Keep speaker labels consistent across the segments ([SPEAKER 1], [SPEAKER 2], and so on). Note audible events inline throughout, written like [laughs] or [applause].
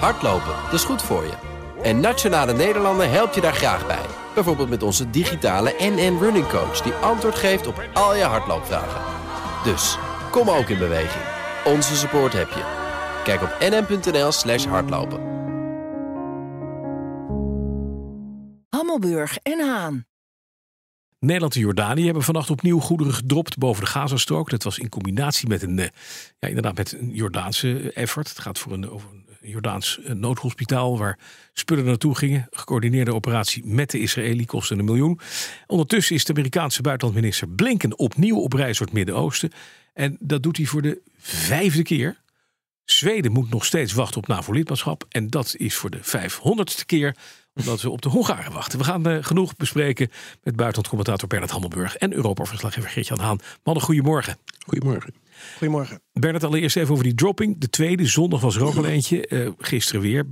[SPEAKER 1] Hardlopen, dat is goed voor je. En Nationale Nederlanden helpt je daar graag bij. Bijvoorbeeld met onze digitale NN Running Coach... die antwoord geeft op al je hardloopvragen. Dus, kom ook in beweging. Onze support heb je. Kijk op nn.nl slash hardlopen.
[SPEAKER 2] Hammelburg en Haan.
[SPEAKER 3] Nederland en Jordanië hebben vannacht opnieuw goederen gedropt boven de Gazastrook. Dat was in combinatie met een, eh, ja, inderdaad met een Jordaanse effort. Het gaat voor een, over een Jordaans eh, noodhospitaal waar spullen naartoe gingen. Gecoördineerde operatie met de Israëli kostte een miljoen. Ondertussen is de Amerikaanse buitenlandminister Blinken opnieuw op reis door het Midden-Oosten. En dat doet hij voor de vijfde keer. Zweden moet nog steeds wachten op NAVO-lidmaatschap. En dat is voor de vijfhonderdste keer omdat we op de Hongaren wachten. We gaan uh, genoeg bespreken met buitenlandcommentator Bernard Hammelburg en Europa-verslaggever Geert-Jan Haan. Mannen, goedemorgen.
[SPEAKER 4] Goedemorgen.
[SPEAKER 5] Goedemorgen.
[SPEAKER 3] Bernard, allereerst even over die dropping. De tweede, zondag was er ook al eentje. Uh, gisteren weer.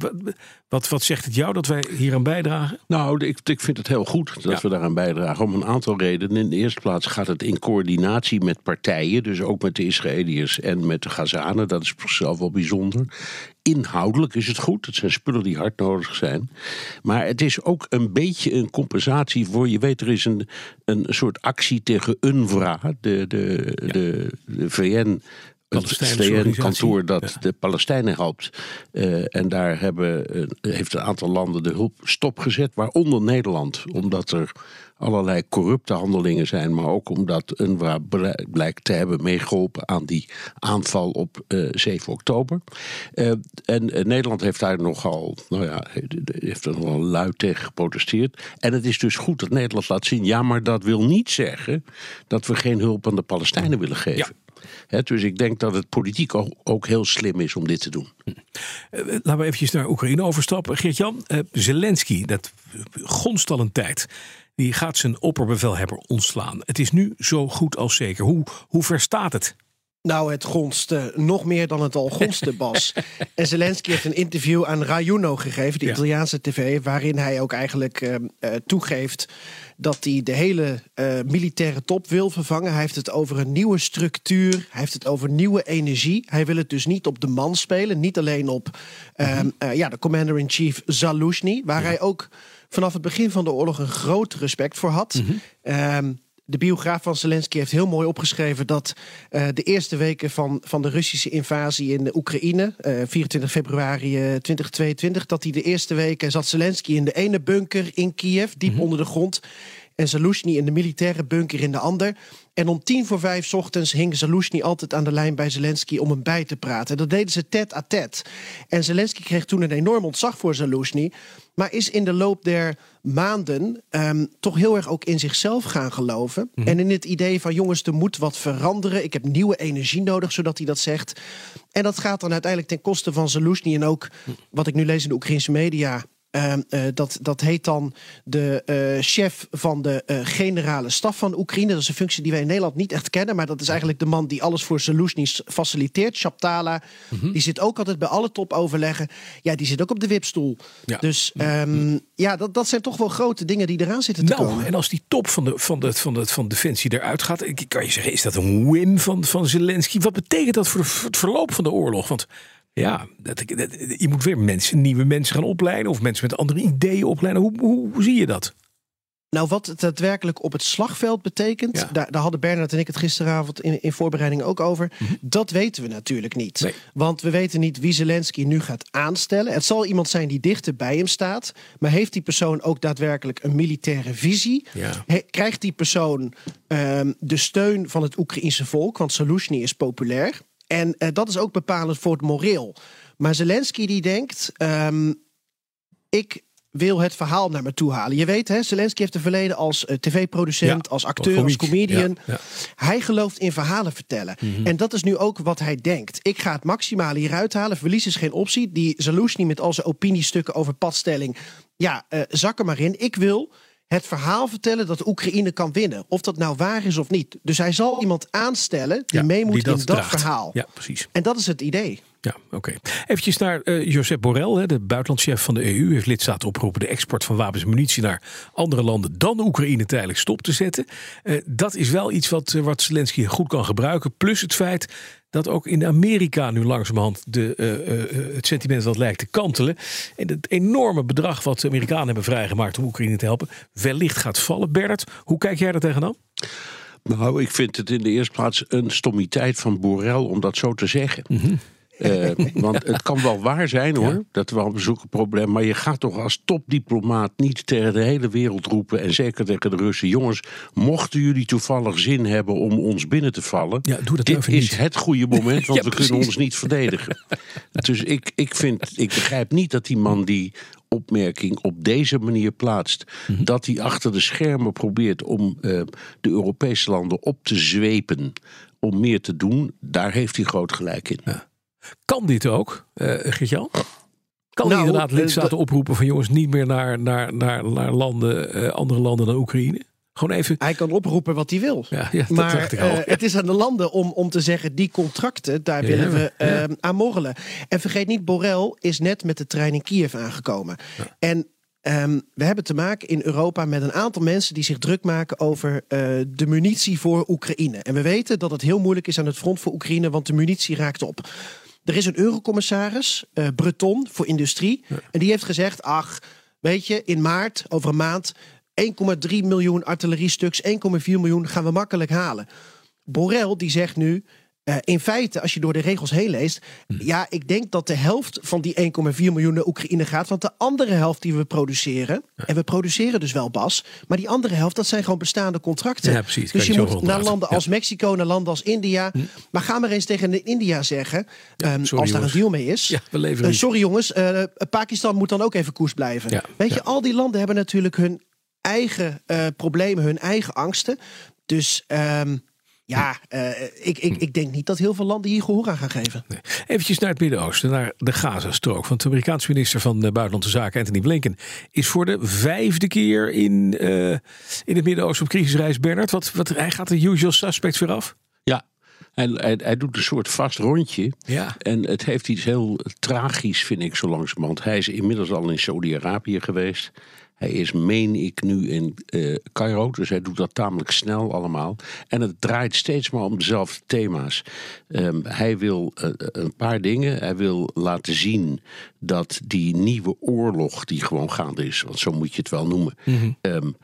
[SPEAKER 3] Wat, wat zegt het jou dat wij hier aan bijdragen?
[SPEAKER 4] Nou, ik, ik vind het heel goed dat we daaraan bijdragen. Om een aantal redenen. In de eerste plaats gaat het in coördinatie met partijen. Dus ook met de Israëliërs en met de Gazanen. Dat is op zichzelf wel bijzonder. Inhoudelijk is het goed. Het zijn spullen die hard nodig zijn. Maar het is ook een beetje een compensatie voor. Je weet, er is een, een soort actie tegen UNVRA, de, de, ja. de, de VN het VN-kantoor dat de Palestijnen helpt. Uh, en daar hebben, uh, heeft een aantal landen de hulp stopgezet, waaronder Nederland. Omdat er allerlei corrupte handelingen zijn, maar ook omdat UNRWA blijkt te hebben meegeholpen aan die aanval op uh, 7 oktober. en Nederland heeft daar nogal, nou ja, heeft er nogal luid tegen geprotesteerd. En het is dus goed dat Nederland laat zien, ja, maar dat wil niet zeggen dat we geen hulp aan de Palestijnen willen geven. Ja dus ik denk dat het politiek ook, heel slim is om dit te doen.
[SPEAKER 3] Hm. Eh, laten we eventjes naar Oekraïne overstappen. Geert-Jan, uh, Zelensky, dat gonst al een tijd. Die gaat zijn opperbevelhebber ontslaan. Het is nu zo goed als zeker. Hoe, hoe ver staat het?
[SPEAKER 5] Nou, het gonste nog meer dan het al gonste, [laughs] Bas. en Zelensky heeft een interview aan Rajuno gegeven, de Italiaanse tv... waarin hij ook eigenlijk uh, uh, toegeeft dat hij de hele uh, militaire top wil vervangen. Hij heeft het over een nieuwe structuur. Hij heeft het over nieuwe energie. Hij wil het dus niet op de man spelen. Niet alleen op mm -hmm. ja, de commander-in-chief Zaluzhny... waar ja. hij ook vanaf het begin van de oorlog een groot respect voor had... Mm -hmm de biograaf van Zelensky heeft heel mooi opgeschreven dat uh, de eerste weken van, van de Russische invasie in de Oekraïne, uh, 24 februari uh, 2022, dat hij de eerste weken zat Zelensky in de ene bunker in Kiev, diep mm -hmm. onder de grond. En Zaluzhny in de militaire bunker in de ander. En om tien voor vijf ochtends hing Zaluzhny altijd aan de lijn bij Zelensky om hem bij te praten. Dat deden ze tet à tet. En Zelensky kreeg toen een enorm ontzag voor Zaluzhny. Maar is in de loop der maanden um, toch heel erg ook in zichzelf gaan geloven. Mm. En in het idee van jongens, er moet wat veranderen. Ik heb nieuwe energie nodig, zodat hij dat zegt. En dat gaat dan uiteindelijk ten koste van Zaluzhny. En ook wat ik nu lees in de Oekraïnse media Uh, uh, dat, dat heet dan de uh, chef van de generale staf van Oekraïne. Dat is een functie die wij in Nederland niet echt kennen. Maar dat is eigenlijk de man die alles voor Zelensky faciliteert. Chaptala. Mm -hmm. Die zit ook altijd bij alle topoverleggen. Ja, die zit ook op de wipstoel. Ja. Dus um, ja, dat, dat zijn toch wel grote dingen die eraan zitten te
[SPEAKER 3] nou,
[SPEAKER 5] komen.
[SPEAKER 3] En als die top van, de, van, de, van, de, van Defensie eruit gaat. Kan je zeggen, is dat een win van, van Zelensky? Wat betekent dat voor, de, voor het verloop van de oorlog? Want ja, dat, dat, je moet weer mensen, nieuwe mensen gaan opleiden of mensen met andere ideeën opleiden. Hoe, hoe, hoe zie je dat?
[SPEAKER 5] Nou, wat het daadwerkelijk op het slagveld betekent, ja. daar, daar, hadden Bernard en ik het gisteravond in, in voorbereiding ook over. Mm -hmm. Dat weten we natuurlijk niet. Nee. Want we weten niet wie Zelensky nu gaat aanstellen. Het zal iemand zijn die dichter bij hem staat. Maar heeft die persoon ook daadwerkelijk een militaire visie? Ja. He, krijgt die persoon um, de steun van het Oekraïense volk? Want Soluzhny is populair. En uh, dat is ook bepalend voor het moreel. Maar Zelensky die denkt, um, ik wil het verhaal naar me toe halen. Je weet, hè, Zelensky heeft een verleden als uh, tv-producent, ja, als acteur, als comedian. Ja, ja. Hij gelooft in verhalen vertellen. Mm -hmm. En dat is nu ook wat hij denkt. Ik ga het maximale hieruit halen. Verlies is geen optie. Die Zaluzhny met al zijn opiniestukken over padstelling. Ja, uh, zak er maar in. Ik wil het verhaal vertellen dat Oekraïne kan winnen. Of dat nou waar is of niet. Dus hij zal iemand aanstellen die ja, mee moet die dat in dat
[SPEAKER 3] draagt.
[SPEAKER 5] verhaal.
[SPEAKER 3] Ja, precies.
[SPEAKER 5] En dat is het idee.
[SPEAKER 3] Ja, oké. Eventjes naar uh, Josep Borrell, de buitenlandchef van de EU, heeft lidstaten opgeroepen de export van wapens en munitie naar andere landen dan Oekraïne tijdelijk stop te zetten. Uh, dat is wel iets wat, uh, wat Zelensky goed kan gebruiken. Plus het feit dat ook in Amerika nu langzamerhand de, het sentiment wat lijkt te kantelen. En het enorme bedrag wat de Amerikanen hebben vrijgemaakt om Oekraïne te helpen, wellicht gaat vallen. Bernard, hoe kijk jij daar tegenaan?
[SPEAKER 4] Nou, ik vind het in de eerste plaats een stommiteit van Borrell om dat zo te zeggen. Mm -hmm. Uh, want het kan wel waar zijn hoor, ja. dat we al bezoeken probleem. Maar je gaat toch als topdiplomaat niet tegen de hele wereld roepen. En zeker tegen de Russen. Jongens, mochten jullie toevallig zin hebben om ons binnen te vallen.
[SPEAKER 3] Ja, doe dat
[SPEAKER 4] dit is
[SPEAKER 3] niet.
[SPEAKER 4] het goede moment, [laughs] want ja, we precies. kunnen ons niet verdedigen. [laughs] dus ik, ik, vind, ik begrijp niet dat die man die opmerking op deze manier plaatst. Mm -hmm. Dat hij achter de schermen probeert om uh, de Europese landen op te zwepen. Om meer te doen, daar heeft hij groot gelijk in.
[SPEAKER 3] Ja. Kan dit ook, uh, Gert-Jan? Kan nou, inderdaad lidstaten oproepen van jongens niet meer naar, naar, naar, naar landen, uh, andere landen dan Oekraïne? Gewoon even.
[SPEAKER 5] Hij kan oproepen wat hij wil.
[SPEAKER 3] Ja, ja,
[SPEAKER 5] maar uh, het is aan de landen om, om te zeggen: die contracten, daar ja, willen we uh, aan morrelen. En vergeet niet, Borrell is net met de trein in Kiev aangekomen. En Um, we hebben te maken in Europa met een aantal mensen die zich druk maken over uh, de munitie voor Oekraïne. En we weten dat het heel moeilijk is aan het front voor Oekraïne, want de munitie raakt op. Er is een eurocommissaris, uh, Breton, voor industrie. Ja. En die heeft gezegd: ach, weet je, in maart, over een maand, 1,3 miljoen artilleriestuks, 1,4 miljoen gaan we makkelijk halen. Borrell die zegt nu: uh, in feite, als je door de regels heen leest, hm. ja, ik denk dat de helft van die 1,4 miljoen naar Oekraïne gaat. Want de andere helft die we produceren, ja. en we produceren dus wel Bas, maar die andere helft, dat zijn gewoon bestaande contracten.
[SPEAKER 3] Ja, precies.
[SPEAKER 5] Dus je, je moet naar landen als ja. Mexico, naar landen als India. Hm. Maar ga maar eens tegen India zeggen, um, sorry, als daar jongens. een deal mee is.
[SPEAKER 3] Ja, we leven
[SPEAKER 5] uh, sorry jongens, uh, Pakistan moet dan ook even koers blijven. Weet je, al die landen hebben natuurlijk hun eigen problemen, hun eigen angsten. Dus. Um, ja, uh, ik, ik, ik denk niet dat heel veel landen hier gehoor aan gaan geven.
[SPEAKER 3] Nee. Eventjes naar het Midden-Oosten, naar de Gazastrook. Want de Amerikaanse minister van Buitenlandse Zaken, Anthony Blinken, is voor de vijfde keer in, uh, in het Midden-Oosten op crisisreis. Bernard, wat, wat, hij gaat de usual suspects weer af?
[SPEAKER 4] Ja, hij, hij, hij, doet een soort vast rondje.
[SPEAKER 3] Ja.
[SPEAKER 4] En het heeft iets heel tragisch, vind ik, zo langzamerhand. Hij is inmiddels al in Saudi-Arabië geweest. Hij is, meen ik, nu in uh, Cairo. Dus hij doet dat tamelijk snel allemaal. En het draait steeds maar om dezelfde thema's. Um, hij wil uh, een paar dingen. Hij wil laten zien dat die nieuwe oorlog die gewoon gaande is. Want zo moet je het wel noemen. Mm-hmm. Um,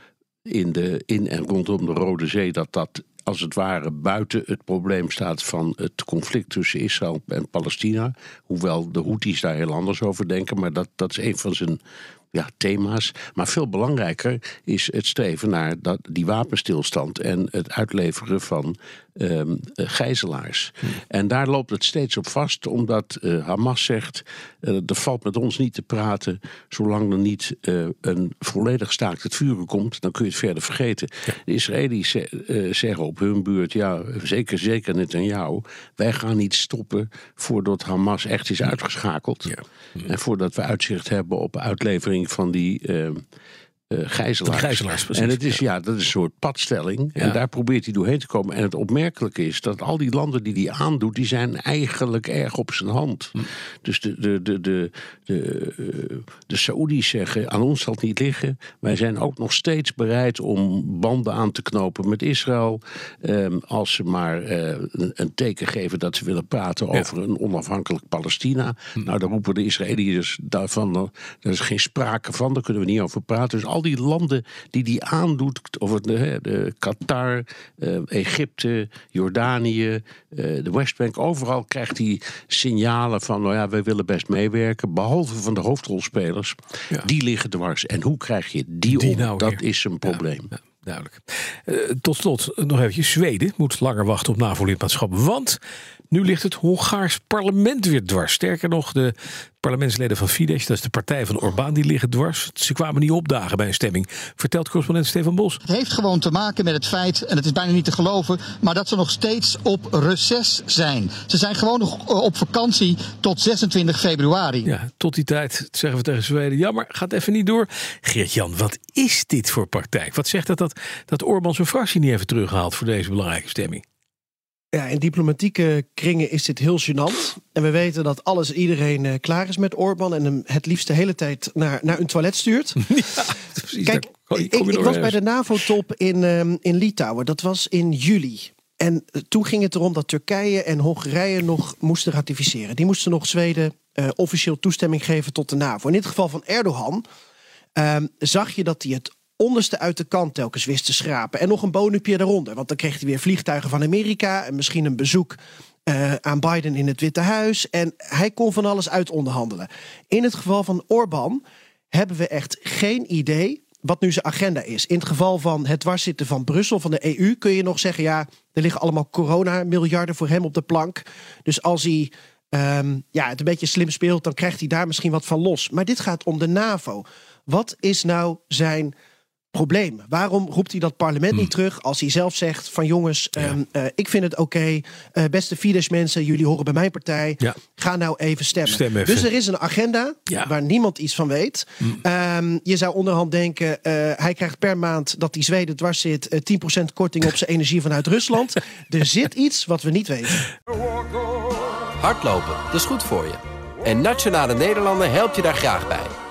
[SPEAKER 4] in, de, in en rondom de Rode Zee. Dat dat als het ware buiten het probleem staat van het conflict tussen Israël en Palestina. Hoewel de Houthis daar heel anders over denken. Maar dat, dat is een van zijn ja, thema's. Maar veel belangrijker is het streven naar dat, die wapenstilstand en het uitleveren van um, gijzelaars. Hmm. En daar loopt het steeds op vast, omdat uh, Hamas zegt: uh, er valt met ons niet te praten zolang er niet uh, een volledig staakt het vuren komt. Dan kun je het verder vergeten. Ja. De Israëli's zeggen op hun beurt: ja, zeker, zeker net aan jou. Wij gaan niet stoppen voordat Hamas echt is uitgeschakeld. Ja. Hmm. En voordat we uitzicht hebben op uitlevering van die. Uh, gijzelaars.
[SPEAKER 3] gijzelaars precies.
[SPEAKER 4] En het is, ja. ja. dat is een soort padstelling. Ja. En daar probeert hij doorheen te komen. En het opmerkelijke is dat al die landen die hij aandoet, die zijn eigenlijk erg op zijn hand. Hm. Dus de, de, de, de, de, de Saoedi's zeggen, aan ons zal het niet liggen. Wij zijn ook nog steeds bereid om banden aan te knopen met Israël. Um, als ze maar uh, een, een, teken geven dat ze willen praten ja. over een onafhankelijk Palestina. Hm. Nou, daar roepen de Israëliërs daarvan, er is geen sprake van, daar kunnen we niet over praten. Dus al die landen die die aandoet, of het, de, de Qatar, uh, Egypte, Jordanië, uh, de Westbank, overal krijgt hij signalen van, nou ja, wij willen best meewerken, behalve van de hoofdrolspelers, ja. die liggen dwars. En hoe krijg je die, die om? Nou dat is een probleem.
[SPEAKER 3] Ja, duidelijk. Uh, tot slot nog eventjes. Zweden moet langer wachten op NAVO-lidmaatschap. Want nu ligt het Hongaars parlement weer dwars. Sterker nog, de parlementsleden van Fidesz, dat is de partij van Orbán, die liggen dwars. Ze kwamen niet opdagen bij een stemming, vertelt correspondent Stefan Bos.
[SPEAKER 2] Het heeft gewoon te maken met het feit, en het is bijna niet te geloven, maar dat ze nog steeds op reces zijn. Ze zijn gewoon nog op vakantie tot 26 februari.
[SPEAKER 3] Ja, tot die tijd zeggen we tegen Zweden, jammer, gaat even niet door. Geert-Jan, wat is dit voor praktijk? Wat zegt dat dat, dat Orbán zijn fractie niet even terughaalt voor deze belangrijke stemming?
[SPEAKER 5] Ja, in diplomatieke kringen is dit heel gênant. En we weten dat alles iedereen uh, klaar is met Orbán en hem het liefst de hele tijd naar, naar een toilet stuurt. [laughs]
[SPEAKER 3] Ja, precies.
[SPEAKER 5] Kijk,
[SPEAKER 3] Daar-
[SPEAKER 5] ik, ik was bij de NAVO-top in, ehm, in Litouwen. Dat was in juli. En eh, toen ging het erom dat Turkije en Hongarije nog moesten ratificeren. Die moesten nog Zweden eh, officieel toestemming geven tot de NAVO. In dit geval van Erdogan ehm, zag je dat hij het onderste uit de kant telkens wist te schrapen. En nog een bonupje daaronder. Want dan kreeg hij weer vliegtuigen van Amerika en misschien een bezoek eh, aan Biden in het Witte Huis. En hij kon van alles uit onderhandelen. In het geval van Orbán hebben we echt geen idee wat nu zijn agenda is. In het geval van het dwarszitten van Brussel, van de EU, kun je nog zeggen: ja, er liggen allemaal corona-miljarden voor hem op de plank. Dus als hij ehm, ja, het een beetje slim speelt, dan krijgt hij daar misschien wat van los. Maar dit gaat om de NAVO. Wat is nou zijn probleem? Waarom roept hij dat parlement
[SPEAKER 3] Hmm.
[SPEAKER 5] niet terug als hij zelf zegt van jongens, ehm, eh, ik vind het oké, eh, beste Fidesz mensen, jullie horen bij mijn partij,
[SPEAKER 3] Ja.
[SPEAKER 5] ga nou even stemmen.
[SPEAKER 3] Stem even.
[SPEAKER 5] Dus er is een agenda
[SPEAKER 3] Ja. Hmm.
[SPEAKER 5] waar niemand iets van weet. Ehm, je zou onderhand denken, eh, hij krijgt per maand dat die Zweden dwars zit, eh, 10% korting op zijn energie vanuit Rusland. [laughs] er zit iets wat we niet weten.
[SPEAKER 1] Hardlopen, dat is goed voor je. En Nationale Nederlanden helpt je daar graag bij.